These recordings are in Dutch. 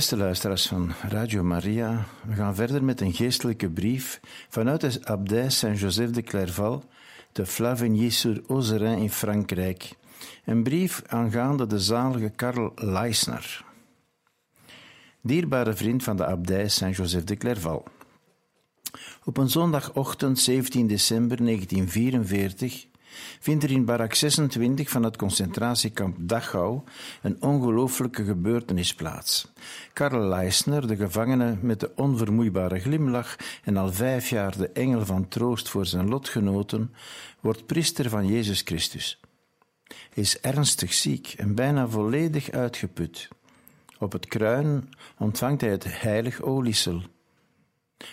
Beste luisteraars van Radio Maria, we gaan verder met een geestelijke brief vanuit de abdij Saint-Joseph de Clairval de Flavigny-sur-Ozerin in Frankrijk. Een brief aangaande de zalige Karl Leisner. Dierbare vriend van de abdij Saint-Joseph de Clairval. Op een zondagochtend 17 december 1944 vindt er in barak 26 van het concentratiekamp Dachau een ongelooflijke gebeurtenis plaats. Karl Leisner, de gevangene met de onvermoeibare glimlach en al vijf jaar de engel van troost voor zijn lotgenoten, wordt priester van Jezus Christus. Hij is ernstig ziek en bijna volledig uitgeput. Op het kruin ontvangt hij het heilig oliesel.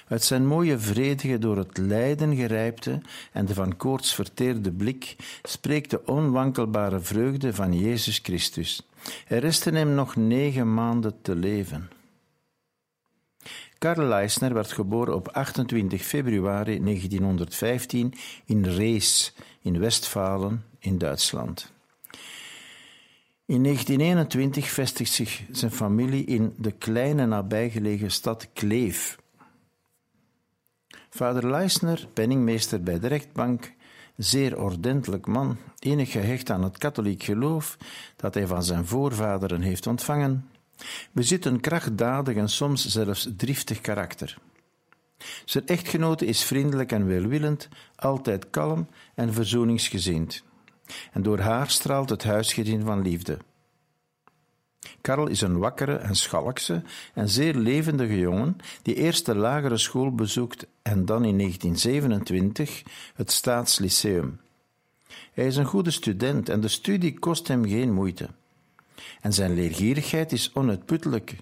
Uit zijn mooie, vredige, door het lijden gerijpte en de van koorts verteerde blik spreekt de onwankelbare vreugde van Jezus Christus. Er resten hem nog negen maanden te leven. Karl Leisner werd geboren op 28 februari 1915 in Rees, in Westfalen, in Duitsland. In 1921 vestigt zich zijn familie in de kleine nabijgelegen stad Kleef Vader Leisner, penningmeester bij de rechtbank, zeer ordentelijk man, enig gehecht aan het katholiek geloof dat hij van zijn voorvaderen heeft ontvangen, bezit een krachtdadig en soms zelfs driftig karakter. Zijn echtgenote is vriendelijk en welwillend, altijd kalm en verzoeningsgezind. En door haar straalt het huisgezin van liefde. Karel is een wakkere en schalkse en zeer levendige jongen die eerst de lagere school bezoekt en dan in 1927 het Staatslyceum. Hij is een goede student en de studie kost hem geen moeite. En zijn leergierigheid is onuitputtelijk.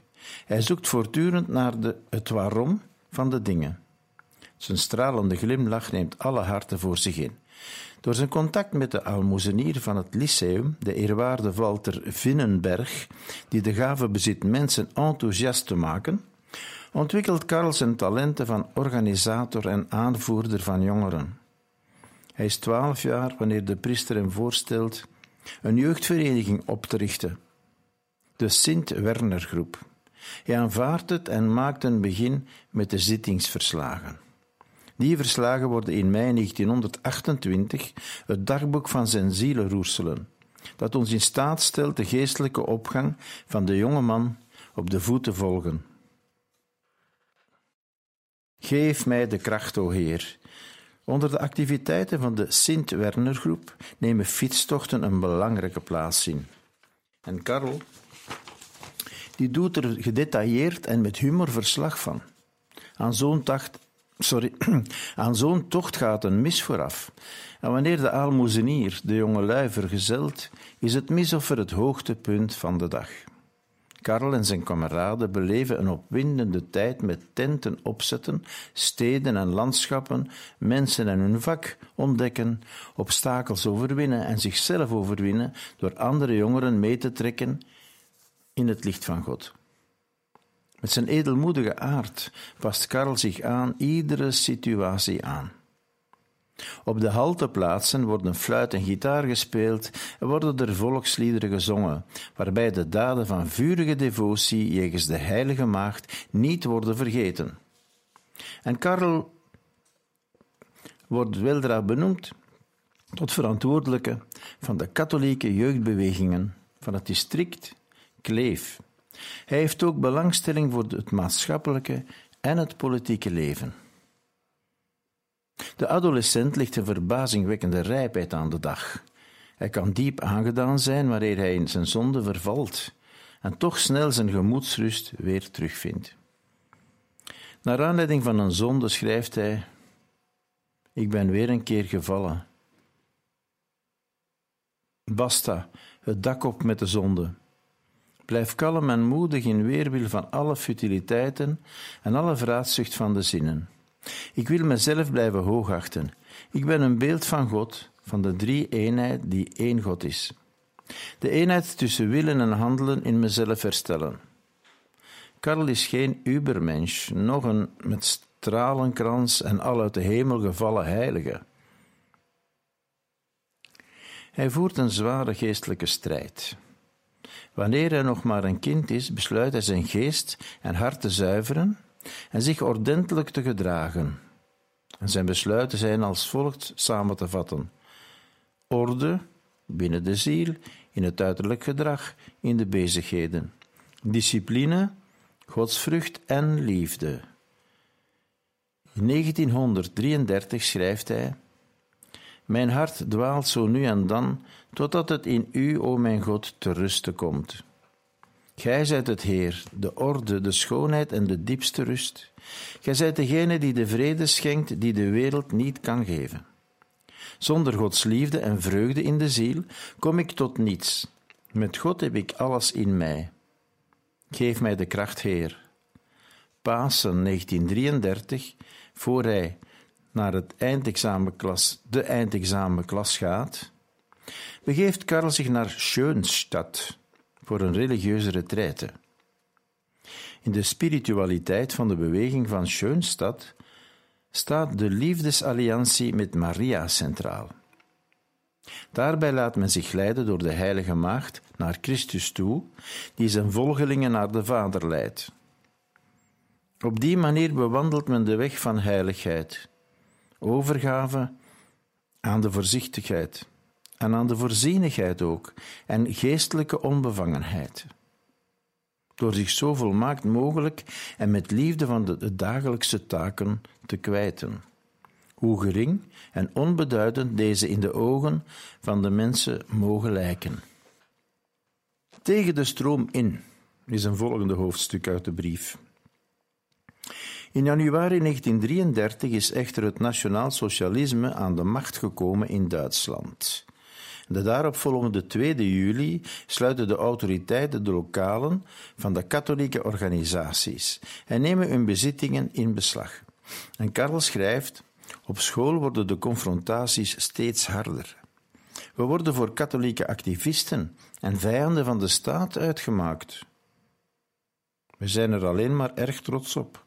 Hij zoekt voortdurend naar de, het waarom van de dingen. Zijn stralende glimlach neemt alle harten voor zich in. Door zijn contact met de aalmoezenier van het lyceum, de eerwaarde Walter Vinnenberg, die de gave bezit mensen enthousiast te maken, ontwikkelt Karl zijn talenten van organisator en aanvoerder van jongeren. Hij is twaalf jaar wanneer de priester hem voorstelt een jeugdvereniging op te richten, de Sint-Werner-groep. Hij aanvaardt het en maakt een begin met de zittingsverslagen. Die verslagen worden in mei 1928 het dagboek van zijn zielenroerselen, dat ons in staat stelt de geestelijke opgang van de jonge man op de voet te volgen. Geef mij de kracht, o Heer. Onder de activiteiten van de Sint-Werner-groep nemen fietstochten een belangrijke plaats in. En Karel, die doet er gedetailleerd en met humor verslag van. Aan zo'n sorry, aan zo'n tocht gaat een mis vooraf. En wanneer de aalmoezenier de jongelui vergezelt, is het misoffer het hoogtepunt van de dag. Karel en zijn kameraden beleven een opwindende tijd met tenten opzetten, steden en landschappen, mensen en hun vak ontdekken, obstakels overwinnen en zichzelf overwinnen door andere jongeren mee te trekken in het licht van God. Met zijn edelmoedige aard past Karl zich aan iedere situatie aan. Op de halteplaatsen worden fluit en gitaar gespeeld en worden er volksliederen gezongen, waarbij de daden van vurige devotie jegens de Heilige Maagd niet worden vergeten. En Karl wordt weldra benoemd tot verantwoordelijke van de katholieke jeugdbewegingen van het district Kleef. Hij heeft ook belangstelling voor het maatschappelijke en het politieke leven. De adolescent ligt een verbazingwekkende rijpheid aan de dag. Hij kan diep aangedaan zijn wanneer hij in zijn zonde vervalt en toch snel zijn gemoedsrust weer terugvindt. Naar aanleiding van een zonde schrijft hij: Ik ben weer een keer gevallen. Basta, het dak op met de zonde. Blijf kalm en moedig in weerwil van alle futiliteiten en alle vraatzucht van de zinnen. Ik wil mezelf blijven hoogachten. Ik ben een beeld van God, van de drie eenheid die één God is. De eenheid tussen willen en handelen in mezelf herstellen. Karl is geen ubermensch, nog een met stralenkrans en al uit de hemel gevallen heilige. Hij voert een zware geestelijke strijd. Wanneer hij nog maar een kind is, besluit hij zijn geest en hart te zuiveren en zich ordentelijk te gedragen. En zijn besluiten zijn als volgt samen te vatten: orde binnen de ziel, in het uiterlijk gedrag, in de bezigheden, discipline, godsvrucht en liefde. In 1933 schrijft hij: Mijn hart dwaalt zo nu en dan, totdat het in u, o mijn God, te rusten komt. Gij zijt het Heer, de orde, de schoonheid en de diepste rust. Gij zijt degene die de vrede schenkt die de wereld niet kan geven. Zonder Gods liefde en vreugde in de ziel kom ik tot niets. Met God heb ik alles in mij. Geef mij de kracht, Heer. Pasen 1933, voor hij naar het eindexamenklas, de eindexamenklas gaat, begeeft Karl zich naar Schönstadt voor een religieuze retraite. In de spiritualiteit van de beweging van Schönstadt staat de liefdesalliantie met Maria centraal. Daarbij laat men zich leiden door de Heilige Maagd naar Christus toe, die zijn volgelingen naar de Vader leidt. Op die manier bewandelt men de weg van heiligheid, overgave aan de voorzichtigheid en aan de voorzienigheid ook, en geestelijke onbevangenheid. Door zich zo volmaakt mogelijk en met liefde van de, dagelijkse taken te kwijten. Hoe gering en onbeduidend deze in de ogen van de mensen mogen lijken. Tegen de stroom in is een volgende hoofdstuk uit de brief. In januari 1933 is echter het nationaal socialisme aan de macht gekomen in Duitsland. De daaropvolgende 2 juli sluiten de autoriteiten de lokalen van de katholieke organisaties en nemen hun bezittingen in beslag. En Karl schrijft: Op school worden de confrontaties steeds harder. We worden voor katholieke activisten en vijanden van de staat uitgemaakt. We zijn er alleen maar erg trots op.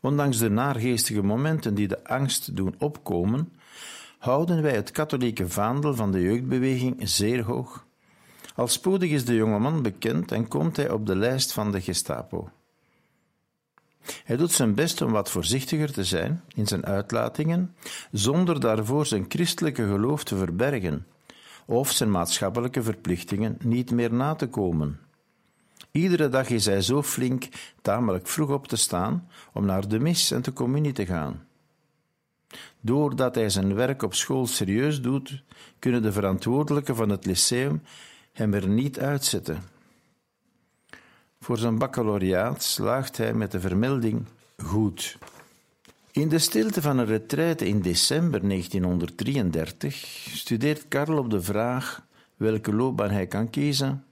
Ondanks de naargeestige momenten die de angst doen opkomen, houden wij het katholieke vaandel van de jeugdbeweging zeer hoog. Al spoedig is de jongeman bekend en komt hij op de lijst van de Gestapo. Hij doet zijn best om wat voorzichtiger te zijn in zijn uitlatingen, zonder daarvoor zijn christelijke geloof te verbergen of zijn maatschappelijke verplichtingen niet meer na te komen. Iedere dag is hij zo flink tamelijk vroeg op te staan om naar de mis en de communie te gaan. Doordat hij zijn werk op school serieus doet, kunnen de verantwoordelijken van het lyceum hem er niet uitzetten. Voor zijn baccalaureaat slaagt hij met de vermelding goed. In de stilte van een retraite in december 1933 studeert Karl op de vraag welke loopbaan hij kan kiezen.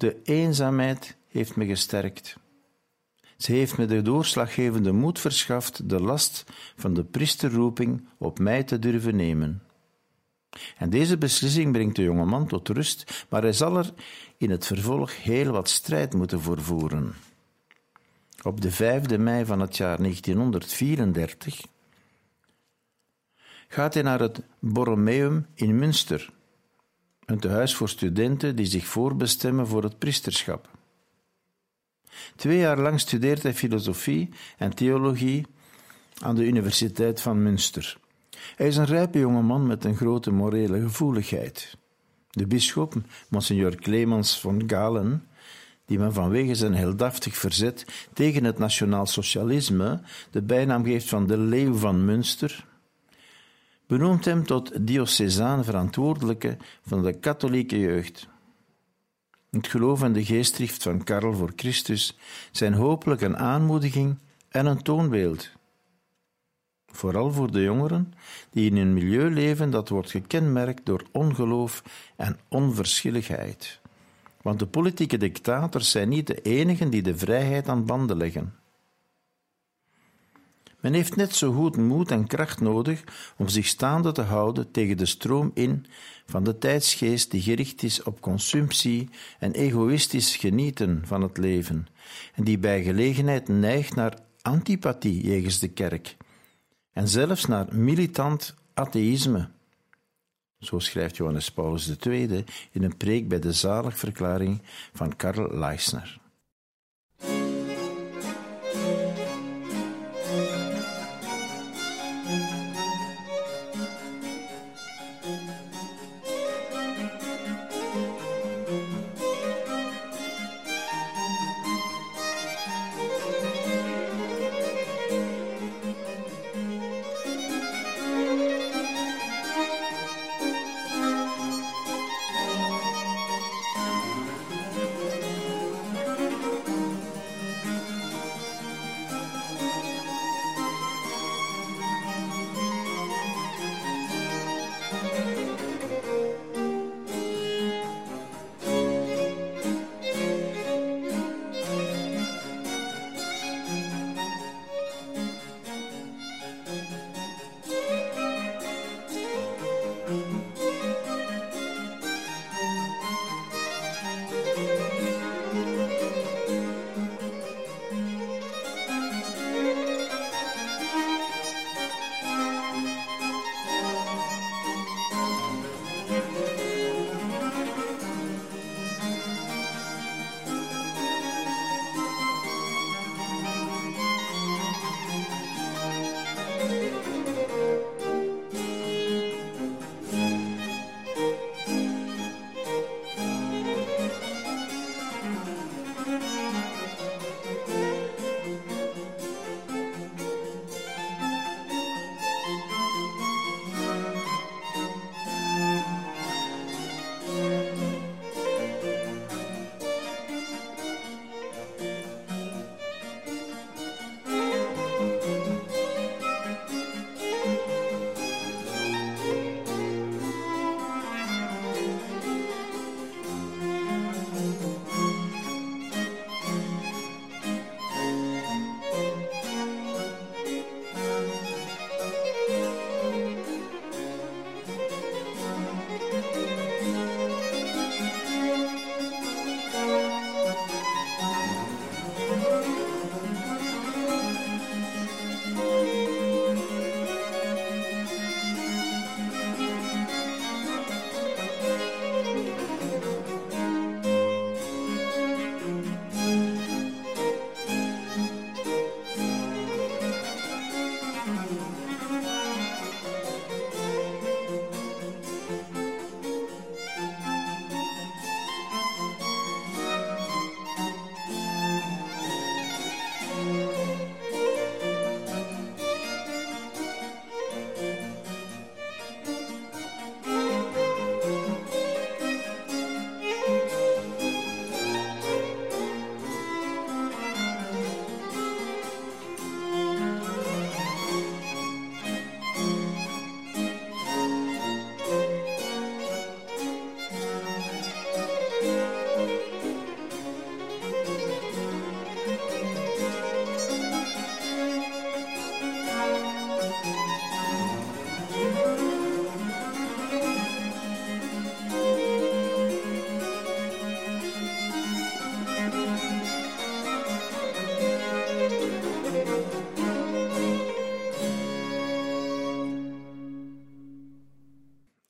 De eenzaamheid heeft me gesterkt. Ze heeft me de doorslaggevende moed verschaft de last van de priesterroeping op mij te durven nemen. En deze beslissing brengt de jonge man tot rust, maar hij zal er in het vervolg heel wat strijd moeten voorvoeren. Op de 5 mei van het jaar 1934 gaat hij naar het Borromeum in Münster, een tehuis voor studenten die zich voorbestemmen voor het priesterschap. Twee jaar lang studeert hij filosofie en theologie aan de Universiteit van Münster. Hij is een rijpe jongeman met een grote morele gevoeligheid. De bisschop, Monsignor Clemens van Galen, die men vanwege zijn heldhaftig verzet tegen het nationaal socialisme de bijnaam geeft van de leeuw van Münster, benoemt hem tot diocesaan verantwoordelijke van de katholieke jeugd. Het geloof en de geestdrift van Karel voor Christus zijn hopelijk een aanmoediging en een toonbeeld vooral voor de jongeren, die in een milieu leven dat wordt gekenmerkt door ongeloof en onverschilligheid. Want de politieke dictators zijn niet de enigen die de vrijheid aan banden leggen. Men heeft net zo goed moed en kracht nodig om zich staande te houden tegen de stroom in van de tijdsgeest die gericht is op consumptie en egoïstisch genieten van het leven, en die bij gelegenheid neigt naar antipathie jegens de kerk, en zelfs naar militant atheïsme. Zo schrijft Johannes Paulus II in een preek bij de zaligverklaring van Karl Leisner.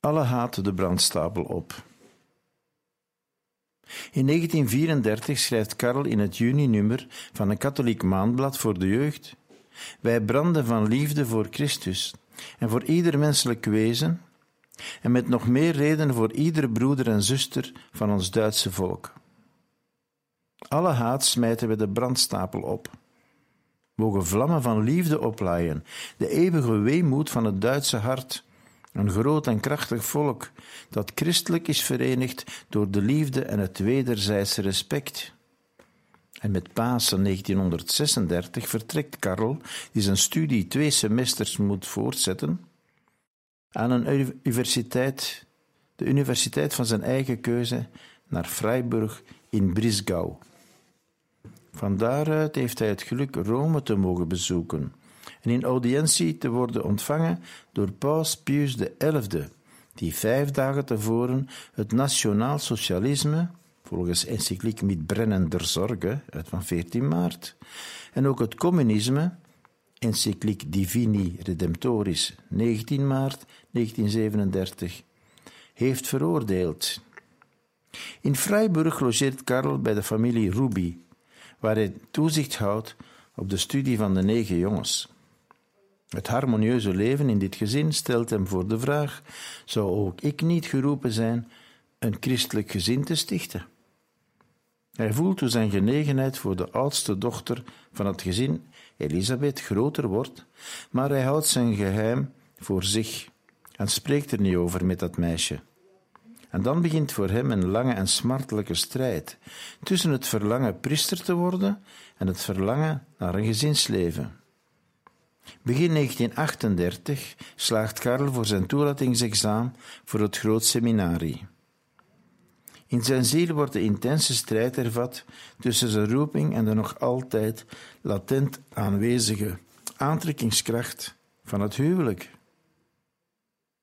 Alle haat de brandstapel op. In 1934 schrijft Karl in het juni-nummer van een katholiek maandblad voor de jeugd: Wij branden van liefde voor Christus en voor ieder menselijk wezen, en met nog meer reden voor iedere broeder en zuster van ons Duitse volk. Alle haat smijten we de brandstapel op. Mogen vlammen van liefde oplaaien, de eeuwige weemoed van het Duitse hart een groot en krachtig volk dat christelijk is verenigd door de liefde en het wederzijdse respect. En met Pasen 1936 vertrekt Karel, die zijn studie twee semesters moet voortzetten, aan een universiteit, de universiteit van zijn eigen keuze, naar Freiburg in Brisgau. Van daaruit heeft hij het geluk Rome te mogen bezoeken en in audiëntie te worden ontvangen door Paus Pius XI, die vijf dagen tevoren het nationaal socialisme, volgens encycliek Mit brennender Zorge uit van 14 maart, en ook het communisme, encycliek Divini Redemptoris 19 maart 1937, heeft veroordeeld. In Freiburg logeert Karl bij de familie Ruby, waar hij toezicht houdt op de studie van de negen jongens. Het harmonieuze leven in dit gezin stelt hem voor de vraag: zou ook ik niet geroepen zijn een christelijk gezin te stichten? Hij voelt hoe zijn genegenheid voor de oudste dochter van het gezin, Elisabeth, groter wordt, maar hij houdt zijn geheim voor zich en spreekt er niet over met dat meisje. En dan begint voor hem een lange en smartelijke strijd tussen het verlangen priester te worden en het verlangen naar een gezinsleven. Begin 1938 slaagt Karel voor zijn toelatingsexamen voor het groot seminarie. In zijn ziel wordt de intense strijd ervat tussen zijn roeping en de nog altijd latent aanwezige aantrekkingskracht van het huwelijk.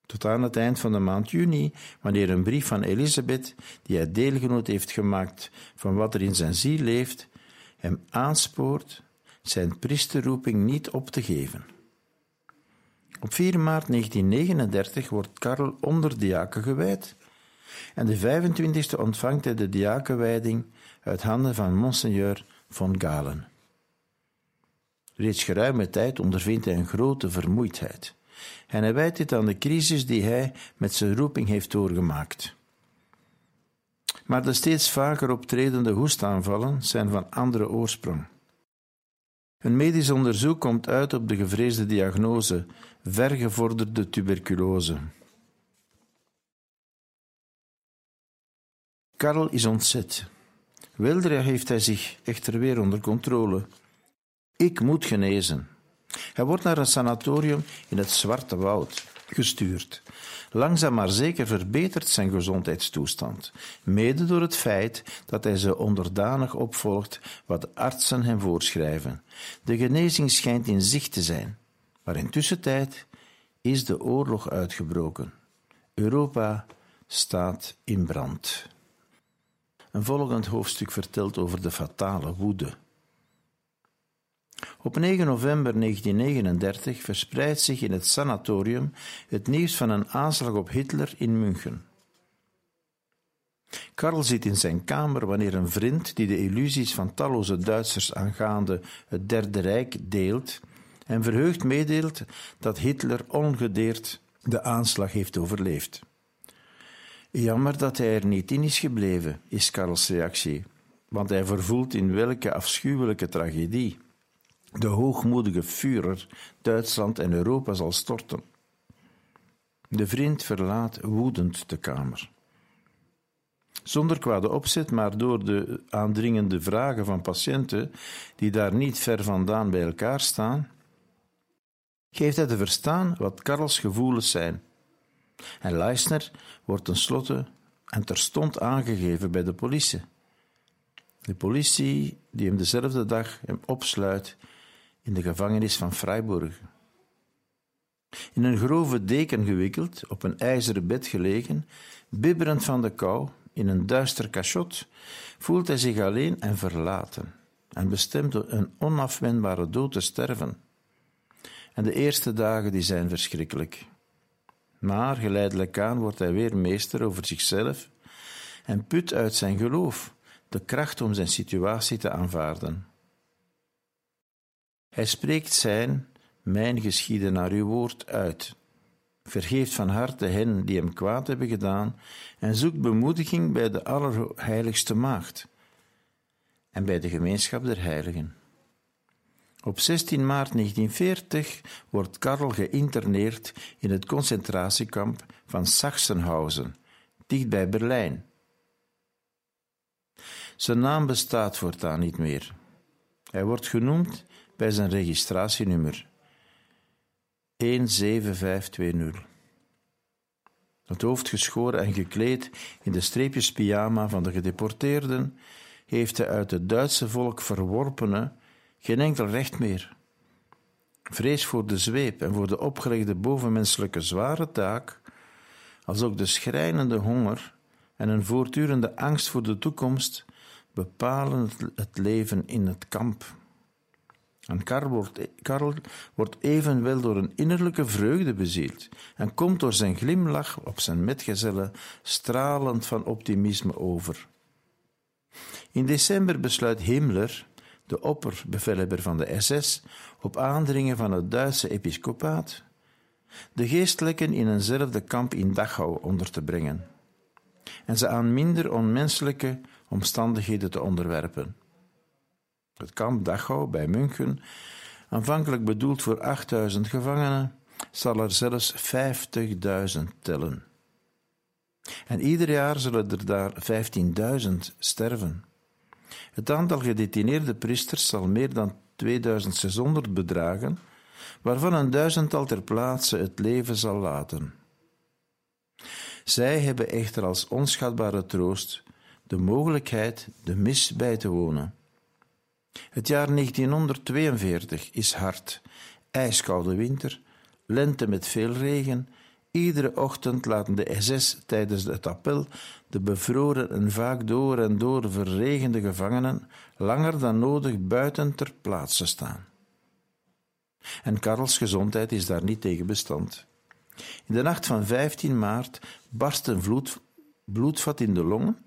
Tot aan het eind van de maand juni, wanneer een brief van Elisabeth, die hij deelgenoot heeft gemaakt van wat er in zijn ziel leeft, hem aanspoort zijn priesterroeping niet op te geven. Op 4 maart 1939 wordt Karel onder diaken gewijd en de 25e ontvangt hij de diakenwijding uit handen van Monseigneur von Galen. Reeds geruime tijd ondervindt hij een grote vermoeidheid en hij wijt dit aan de crisis die hij met zijn roeping heeft doorgemaakt. Maar de steeds vaker optredende hoestaanvallen zijn van andere oorsprong. Een medisch onderzoek komt uit op de gevreesde diagnose vergevorderde tuberculose. Karel is ontzet. Weldra heeft hij zich echter weer onder controle. Ik moet genezen. Hij wordt naar een sanatorium in het Zwarte Woud gestuurd. Langzaam maar zeker verbetert zijn gezondheidstoestand, mede door het feit dat hij ze onderdanig opvolgt wat artsen hem voorschrijven. De genezing schijnt in zicht te zijn, maar intussen tijd is de oorlog uitgebroken. Europa staat in brand. Een volgend hoofdstuk vertelt over de fatale woede op 9 november 1939 verspreidt zich in het sanatorium het nieuws van een aanslag op Hitler in München. Karl zit in zijn kamer wanneer een vriend die de illusies van talloze Duitsers aangaande het Derde Rijk deelt en verheugd meedeelt dat Hitler ongedeerd de aanslag heeft overleefd. Jammer dat hij er niet in is gebleven, is Karls reactie, want hij vervoelt in welke afschuwelijke tragedie de hoogmoedige Führer Duitsland en Europa zal storten. De vriend verlaat woedend de kamer. Zonder kwade opzet, maar door de aandringende vragen van patiënten die daar niet ver vandaan bij elkaar staan, geeft hij te verstaan wat Karls gevoelens zijn. En Leisner wordt tenslotte en terstond aangegeven bij de politie. De politie die hem dezelfde dag hem opsluit in de gevangenis van Freiburg. In een grove deken gewikkeld, op een ijzeren bed gelegen, bibberend van de kou, in een duister cachot, voelt hij zich alleen en verlaten en bestemd een onafwendbare dood te sterven. En de eerste dagen die zijn verschrikkelijk. Maar geleidelijk aan wordt hij weer meester over zichzelf en put uit zijn geloof de kracht om zijn situatie te aanvaarden. Hij spreekt zijn, mijn geschieden naar uw woord uit. Vergeeft van harte hen die hem kwaad hebben gedaan en zoekt bemoediging bij de Allerheiligste Maagd en bij de gemeenschap der heiligen. Op 16 maart 1940 wordt Karl geïnterneerd in het concentratiekamp van Sachsenhausen, dicht bij Berlijn. Zijn naam bestaat voortaan niet meer. Hij wordt genoemd bij zijn registratienummer 17520. Het hoofd geschoren en gekleed in de streepjes pyjama van de gedeporteerden, heeft hij uit het Duitse volk verworpene geen enkel recht meer. Vrees voor de zweep en voor de opgelegde bovenmenselijke zware taak, als ook de schrijnende honger en een voortdurende angst voor de toekomst bepalen het leven in het kamp. En Karl wordt, Karl wordt evenwel door een innerlijke vreugde bezield en komt door zijn glimlach op zijn metgezellen stralend van optimisme over. In december besluit Himmler, de opperbevelhebber van de SS, op aandringen van het Duitse episcopaat, de geestelijken in eenzelfde kamp in Dachau onder te brengen en ze aan minder onmenselijke omstandigheden te onderwerpen. Het kamp Dachau bij München, aanvankelijk bedoeld voor 8000 gevangenen, zal er zelfs 50.000 tellen. En ieder jaar zullen er daar 15.000 sterven. Het aantal gedetineerde priesters zal meer dan 2600 bedragen, waarvan een duizendtal ter plaatse het leven zal laten. Zij hebben echter als onschatbare troost de mogelijkheid de mis bij te wonen. Het jaar 1942 is hard, ijskoude winter, lente met veel regen. Iedere ochtend laten de SS tijdens het appel de bevroren en vaak door en door verregende gevangenen langer dan nodig buiten ter plaatse staan. En Karls gezondheid is daar niet tegen bestand. In de nacht van 15 maart barst een bloedvat in de longen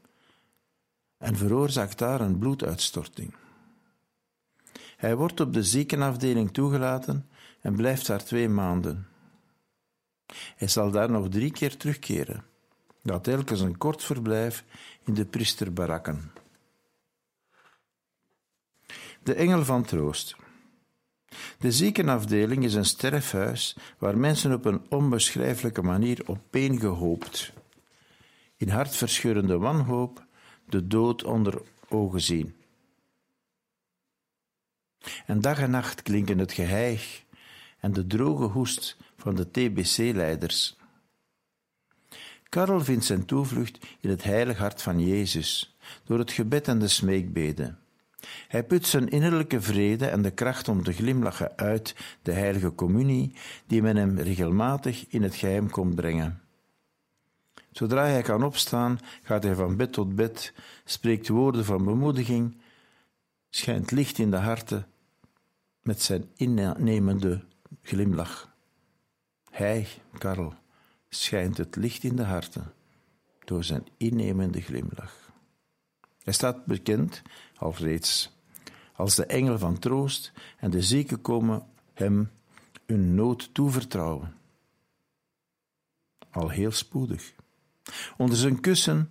en veroorzaakt daar een bloeduitstorting. Hij wordt op de ziekenafdeling toegelaten en blijft daar twee maanden. Hij zal daar nog drie keer terugkeren. Dat telkens een kort verblijf in de priesterbarakken. De Engel van Troost. De ziekenafdeling is een sterfhuis waar mensen op een onbeschrijfelijke manier opeengehoopt, in hartverscheurende wanhoop, de dood onder ogen zien. En dag en nacht klinken het geheig en de droge hoest van de TBC-leiders. Karel vindt zijn toevlucht in het heilig hart van Jezus, door het gebed en de smeekbeden. Hij put zijn innerlijke vrede en de kracht om te glimlachen uit de heilige communie, die men hem regelmatig in het geheim komt brengen. Zodra hij kan opstaan, gaat hij van bed tot bed, spreekt woorden van bemoediging, schijnt licht in de harten met zijn innemende glimlach. Hij, Karel, schijnt het licht in de harten door zijn innemende glimlach. Hij staat bekend al reeds als de engel van troost en de zieken komen hem hun nood toevertrouwen. Al heel spoedig. Onder zijn kussen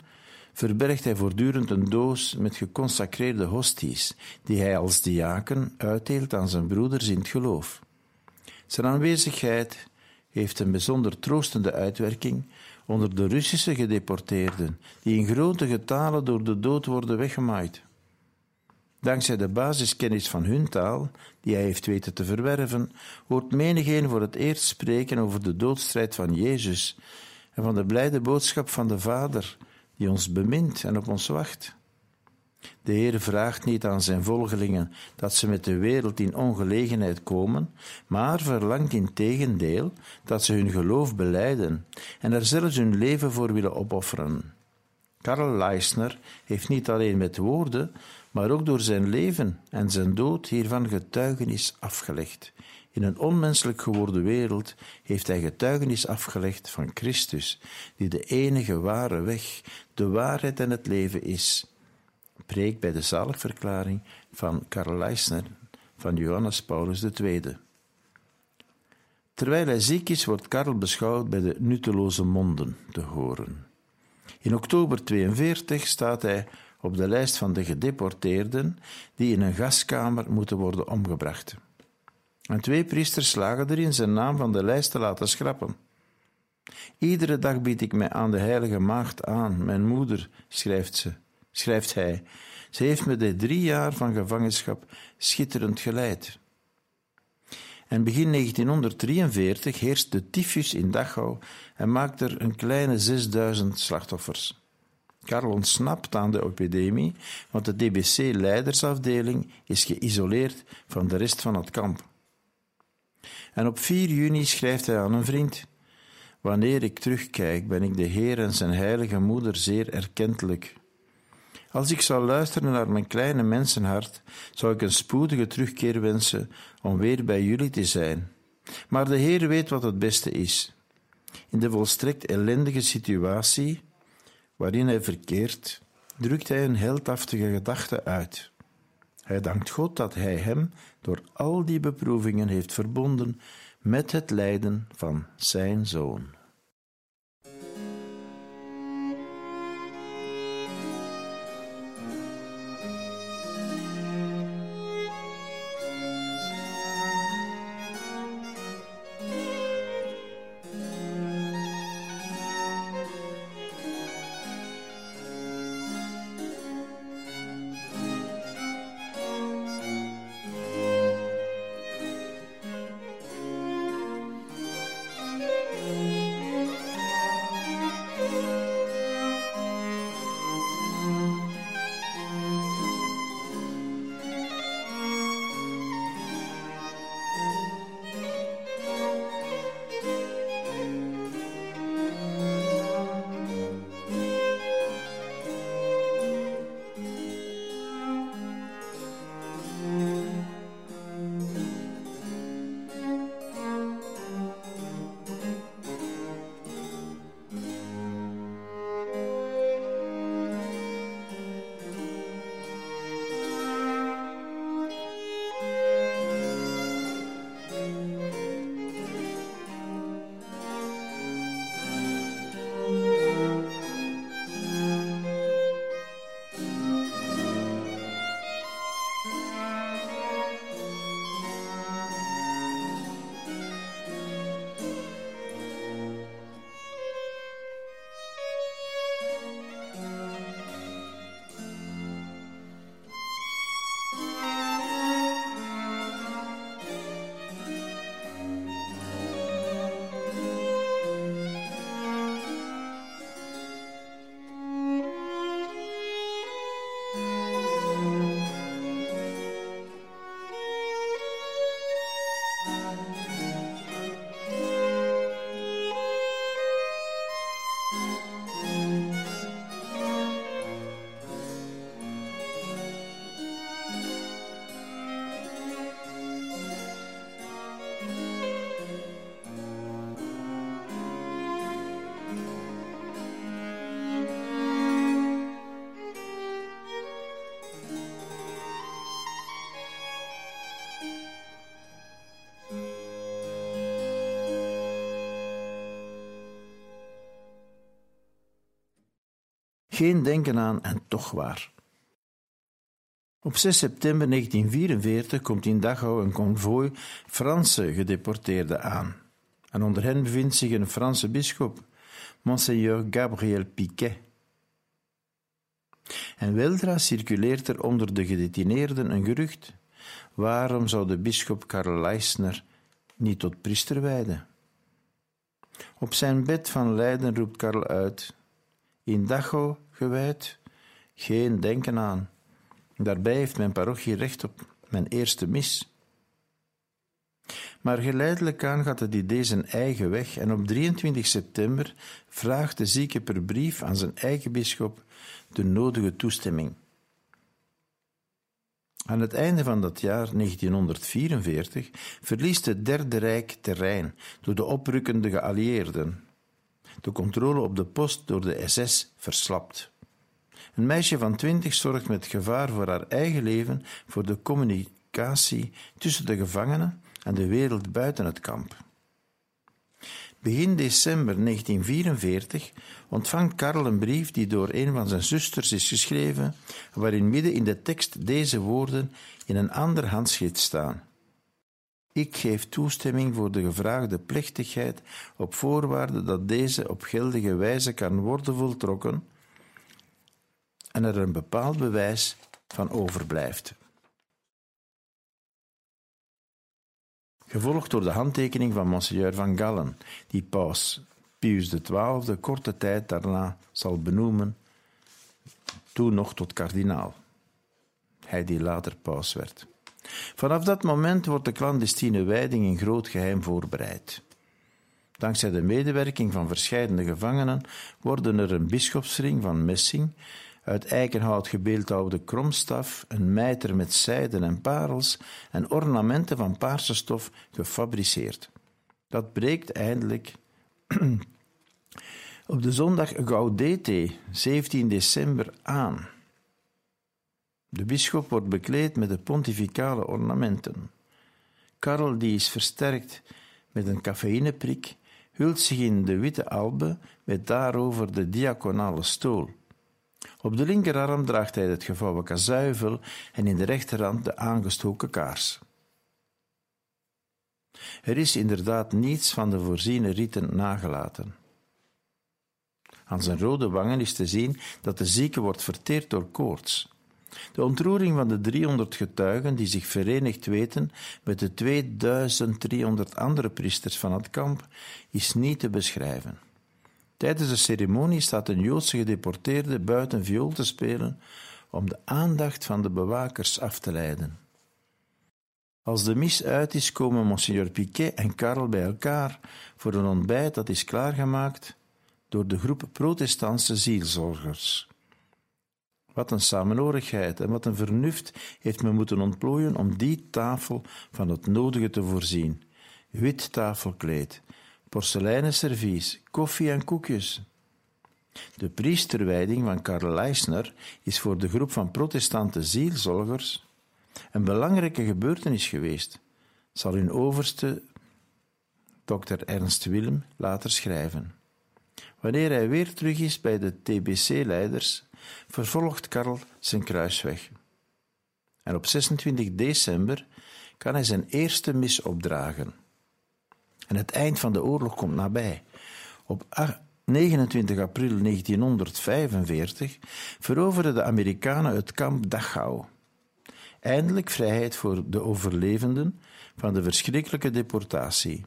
verbergt hij voortdurend een doos met geconsacreerde hosties, die hij als diaken uitdeelt aan zijn broeders in het geloof. Zijn aanwezigheid heeft een bijzonder troostende uitwerking onder de Russische gedeporteerden, die in grote getalen door de dood worden weggemaaid. Dankzij de basiskennis van hun taal, die hij heeft weten te verwerven, hoort menigeen voor het eerst spreken over de doodstrijd van Jezus en van de blijde boodschap van de Vader, die ons bemint en op ons wacht. De Heer vraagt niet aan zijn volgelingen dat ze met de wereld in ongelegenheid komen, maar verlangt in tegendeel dat ze hun geloof beleiden en er zelfs hun leven voor willen opofferen. Karl Leisner heeft niet alleen met woorden, maar ook door zijn leven en zijn dood hiervan getuigenis afgelegd. In een onmenselijk geworden wereld heeft hij getuigenis afgelegd van Christus, die de enige ware weg, de waarheid en het leven is. Preek bij de zaligverklaring van Karl Leisner van Johannes Paulus II. Terwijl hij ziek is, wordt Karl beschouwd bij de nutteloze monden te horen. In oktober 42 staat hij op de lijst van de gedeporteerden die in een gaskamer moeten worden omgebracht. En twee priesters slagen erin zijn naam van de lijst te laten schrappen. Iedere dag bied ik mij aan de heilige maagd aan, mijn moeder, schrijft ze, schrijft hij, Ze heeft me de drie jaar van gevangenschap schitterend geleid. En begin 1943 heerst de tyfus in Dachau en maakt er een kleine 6000 slachtoffers. Karl ontsnapt aan de epidemie, want de DBC-leidersafdeling is geïsoleerd van de rest van het kamp. En op 4 juni schrijft hij aan een vriend: Wanneer ik terugkijk, ben ik de Heer en zijn heilige moeder zeer erkentelijk. Als ik zou luisteren naar mijn kleine mensenhart, zou ik een spoedige terugkeer wensen om weer bij jullie te zijn. Maar de Heer weet wat het beste is. In de volstrekt ellendige situatie waarin hij verkeert, drukt hij een heldhaftige gedachte uit. Hij dankt God dat hij hem door al die beproevingen heeft verbonden met het lijden van zijn zoon. Geen denken aan en toch waar. Op 6 september 1944 komt in Dachau een konvooi Franse gedeporteerden aan. En onder hen bevindt zich een Franse bisschop, Monseigneur Gabriel Piquet. En weldra circuleert er onder de gedetineerden een gerucht. Waarom zou de bisschop Karl Leisner niet tot priester wijden? Op zijn bed van lijden roept Karl uit: In Dachau geen denken aan. Daarbij heeft mijn parochie recht op mijn eerste mis. Maar geleidelijk aan gaat het idee zijn eigen weg en op 23 september vraagt de zieke per brief aan zijn eigen bisschop de nodige toestemming. Aan het einde van dat jaar 1944 verliest het Derde Rijk terrein door de oprukkende geallieerden. De controle op de post door de SS verslapt. Een meisje van twintig zorgt met gevaar voor haar eigen leven voor de communicatie tussen de gevangenen en de wereld buiten het kamp. Begin december 1944 ontvangt Karel een brief die door een van zijn zusters is geschreven, waarin midden in de tekst deze woorden in een ander handschrift staan. Ik geef toestemming voor de gevraagde plechtigheid op voorwaarde dat deze op geldige wijze kan worden voltrokken en er een bepaald bewijs van overblijft. Gevolgd door de handtekening van Monseigneur van Gallen, die paus Pius XII korte tijd daarna zal benoemen, toen nog tot kardinaal. Hij die later paus werd. Vanaf dat moment wordt de clandestine wijding in groot geheim voorbereid. Dankzij de medewerking van verschillende gevangenen worden er een bischopsring van messing, uit eikenhout gebeeldhouwde kromstaf, een mijter met zijden en parels en ornamenten van paarse stof gefabriceerd. Dat breekt eindelijk op de zondag Gaudete, 17 december, aan. De bisschop wordt bekleed met de pontificale ornamenten. Karel, die is versterkt met een cafeïneprik, hult zich in de witte albe met daarover de diaconale stool. Op de linkerarm draagt hij het gevouwen kazuivel en in de rechterhand de aangestoken kaars. Er is inderdaad niets van de voorziene riten nagelaten. Aan zijn rode wangen is te zien dat de zieke wordt verteerd door koorts. De ontroering van de 300 getuigen die zich verenigd weten met de 2300 andere priesters van het kamp is niet te beschrijven. Tijdens de ceremonie staat een Joodse gedeporteerde buiten viool te spelen om de aandacht van de bewakers af te leiden. Als de mis uit is, komen Monsignor Piquet en Karel bij elkaar voor een ontbijt dat is klaargemaakt door de groep protestantse zielzorgers. Wat een samenhorigheid en wat een vernuft heeft men moeten ontplooien om die tafel van het nodige te voorzien. Wit tafelkleed, porseleinen servies, koffie en koekjes. De priesterwijding van Karl Leisner is voor de groep van protestante zielzorgers een belangrijke gebeurtenis geweest, zal hun overste, Dr. Ernst Willem, later schrijven. Wanneer hij weer terug is bij de TBC-leiders, vervolgt Karl zijn kruisweg. En op 26 december kan hij zijn eerste mis opdragen. En het eind van de oorlog komt nabij. Op 29 april 1945 veroverden de Amerikanen het kamp Dachau. Eindelijk vrijheid voor de overlevenden van de verschrikkelijke deportatie.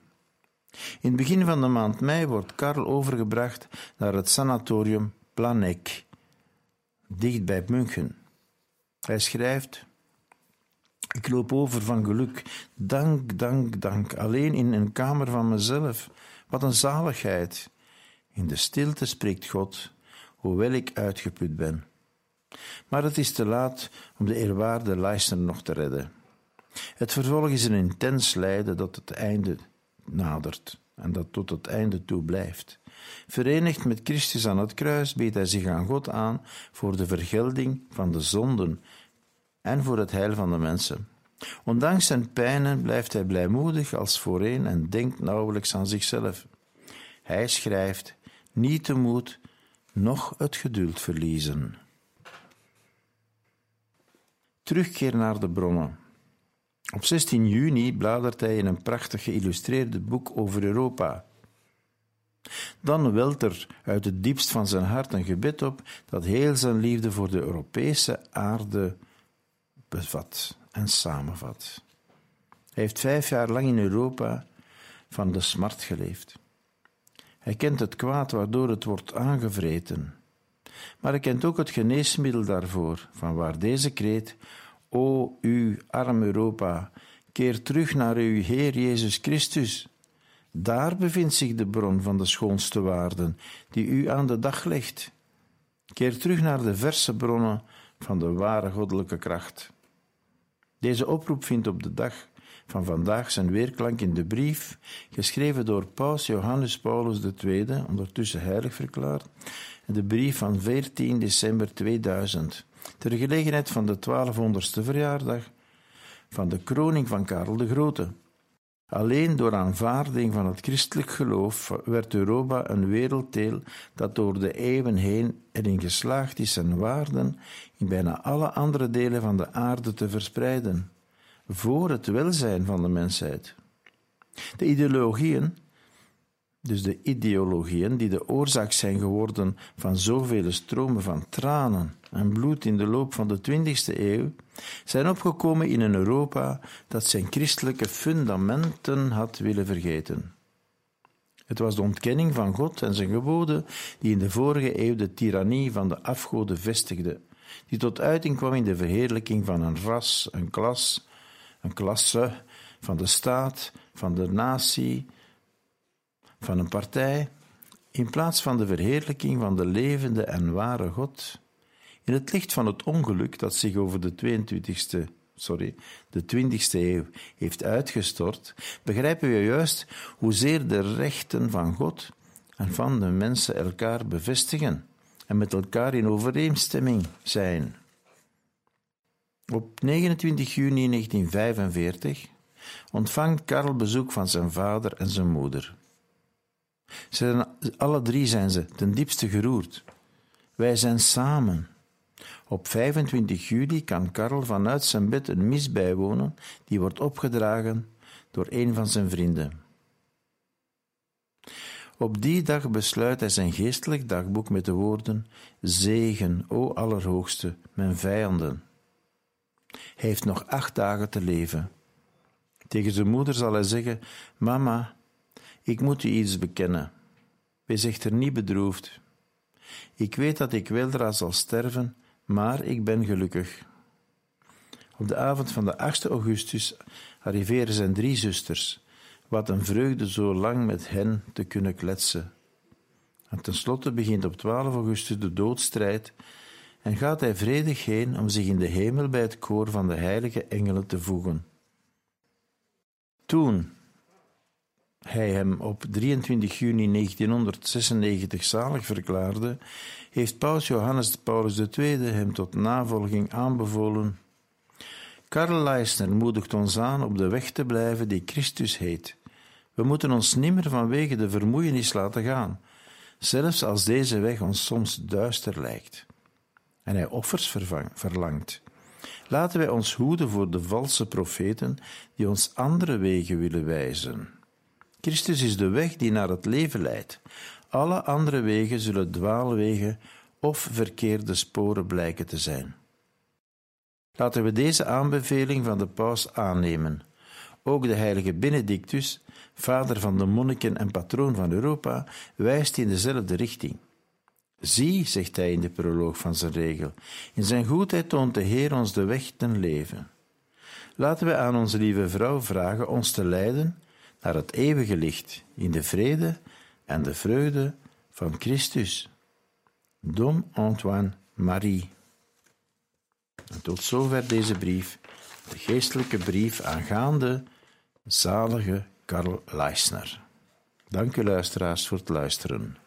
In het begin van de maand mei wordt Karl overgebracht naar het sanatorium Planek, dicht bij München. Hij schrijft: Ik loop over van geluk. Dank, dank, dank. Alleen in een kamer van mezelf. Wat een zaligheid. In de stilte spreekt God, hoewel ik uitgeput ben. Maar het is te laat om de eerwaarde Leicester nog te redden. Het vervolg is een intens lijden dat het einde nadert en dat tot het einde toe blijft. Verenigd met Christus aan het kruis biedt hij zich aan God aan voor de vergelding van de zonden en voor het heil van de mensen. Ondanks zijn pijnen blijft hij blijmoedig als voorheen en denkt nauwelijks aan zichzelf. Hij schrijft: niet de moed, noch het geduld verliezen. Terugkeer naar de bronnen. Op 16 juni bladert hij in een prachtig geïllustreerde boek over Europa. Dan welt er uit het diepst van zijn hart een gebed op dat heel zijn liefde voor de Europese aarde bevat en samenvat. Hij heeft vijf jaar lang in Europa van de smart geleefd. Hij kent het kwaad waardoor het wordt aangevreten. Maar hij kent ook het geneesmiddel daarvoor, van waar deze kreet O u arm Europa, keer terug naar uw Heer Jezus Christus. Daar bevindt zich de bron van de schoonste waarden, die u aan de dag legt. Keer terug naar de verse bronnen van de ware goddelijke kracht. Deze oproep vindt op de dag van vandaag zijn weerklank in de brief, geschreven door Paus Johannes Paulus II, ondertussen heilig verklaard, de brief van 14 december 2000 ter gelegenheid van de 1200ste verjaardag van de kroning van Karel de Grote. Alleen door aanvaarding van het christelijk geloof werd Europa een werelddeel dat door de eeuwen heen erin geslaagd is zijn waarden in bijna alle andere delen van de aarde te verspreiden, voor het welzijn van de mensheid. De ideologieën dus de ideologieën die de oorzaak zijn geworden van zoveel stromen van tranen en bloed in de loop van de 20e eeuw, zijn opgekomen in een Europa dat zijn christelijke fundamenten had willen vergeten. Het was de ontkenning van God en zijn geboden die in de vorige eeuw de tirannie van de afgoden vestigde, die tot uiting kwam in de verheerlijking van een ras, een klas, een klasse, van de staat, van de natie, van een partij, in plaats van de verheerlijking van de levende en ware God. In het licht van het ongeluk dat zich over de 22e, sorry, de 20e eeuw heeft uitgestort, begrijpen we juist hoezeer de rechten van God en van de mensen elkaar bevestigen en met elkaar in overeenstemming zijn. Op 29 juni 1945 ontvangt Karel bezoek van zijn vader en zijn moeder. Zijn, alle drie zijn ze ten diepste geroerd. Wij zijn samen. Op 25 juli kan Karel vanuit zijn bed een mis bijwonen die wordt opgedragen door een van zijn vrienden. Op die dag besluit hij zijn geestelijk dagboek met de woorden: Zegen, o Allerhoogste, mijn vijanden. Hij heeft nog acht dagen te leven. Tegen zijn moeder zal hij zeggen: Mama, ik moet u iets bekennen. Wees echter niet bedroefd. Ik weet dat ik weldra zal sterven, maar ik ben gelukkig. Op de avond van de 8 augustus arriveren zijn drie zusters. Wat een vreugde zo lang met hen te kunnen kletsen. En tenslotte begint op 12 augustus de doodstrijd en gaat hij vredig heen om zich in de hemel bij het koor van de heilige engelen te voegen. Toen hij hem op 23 juni 1996 zalig verklaarde, heeft paus Johannes Paulus II hem tot navolging aanbevolen. Karl Leisner moedigt ons aan op de weg te blijven die Christus heet. We moeten ons nimmer vanwege de vermoeienis laten gaan, zelfs als deze weg ons soms duister lijkt. En hij offers verlangt. Laten wij ons hoeden voor de valse profeten die ons andere wegen willen wijzen. Christus is de weg die naar het leven leidt. Alle andere wegen zullen dwaalwegen of verkeerde sporen blijken te zijn. Laten we deze aanbeveling van de paus aannemen. Ook de heilige Benedictus, vader van de monniken en patroon van Europa, wijst in dezelfde richting. Zie, zegt hij in de proloog van zijn regel, in zijn goedheid toont de Heer ons de weg ten leven. Laten we aan onze lieve vrouw vragen ons te leiden naar het eeuwige licht in de vrede en de vreugde van Christus. Dom Antoine Marie. En tot zover deze brief, de geestelijke brief aangaande zalige Karl Leisner. Dank u luisteraars voor het luisteren.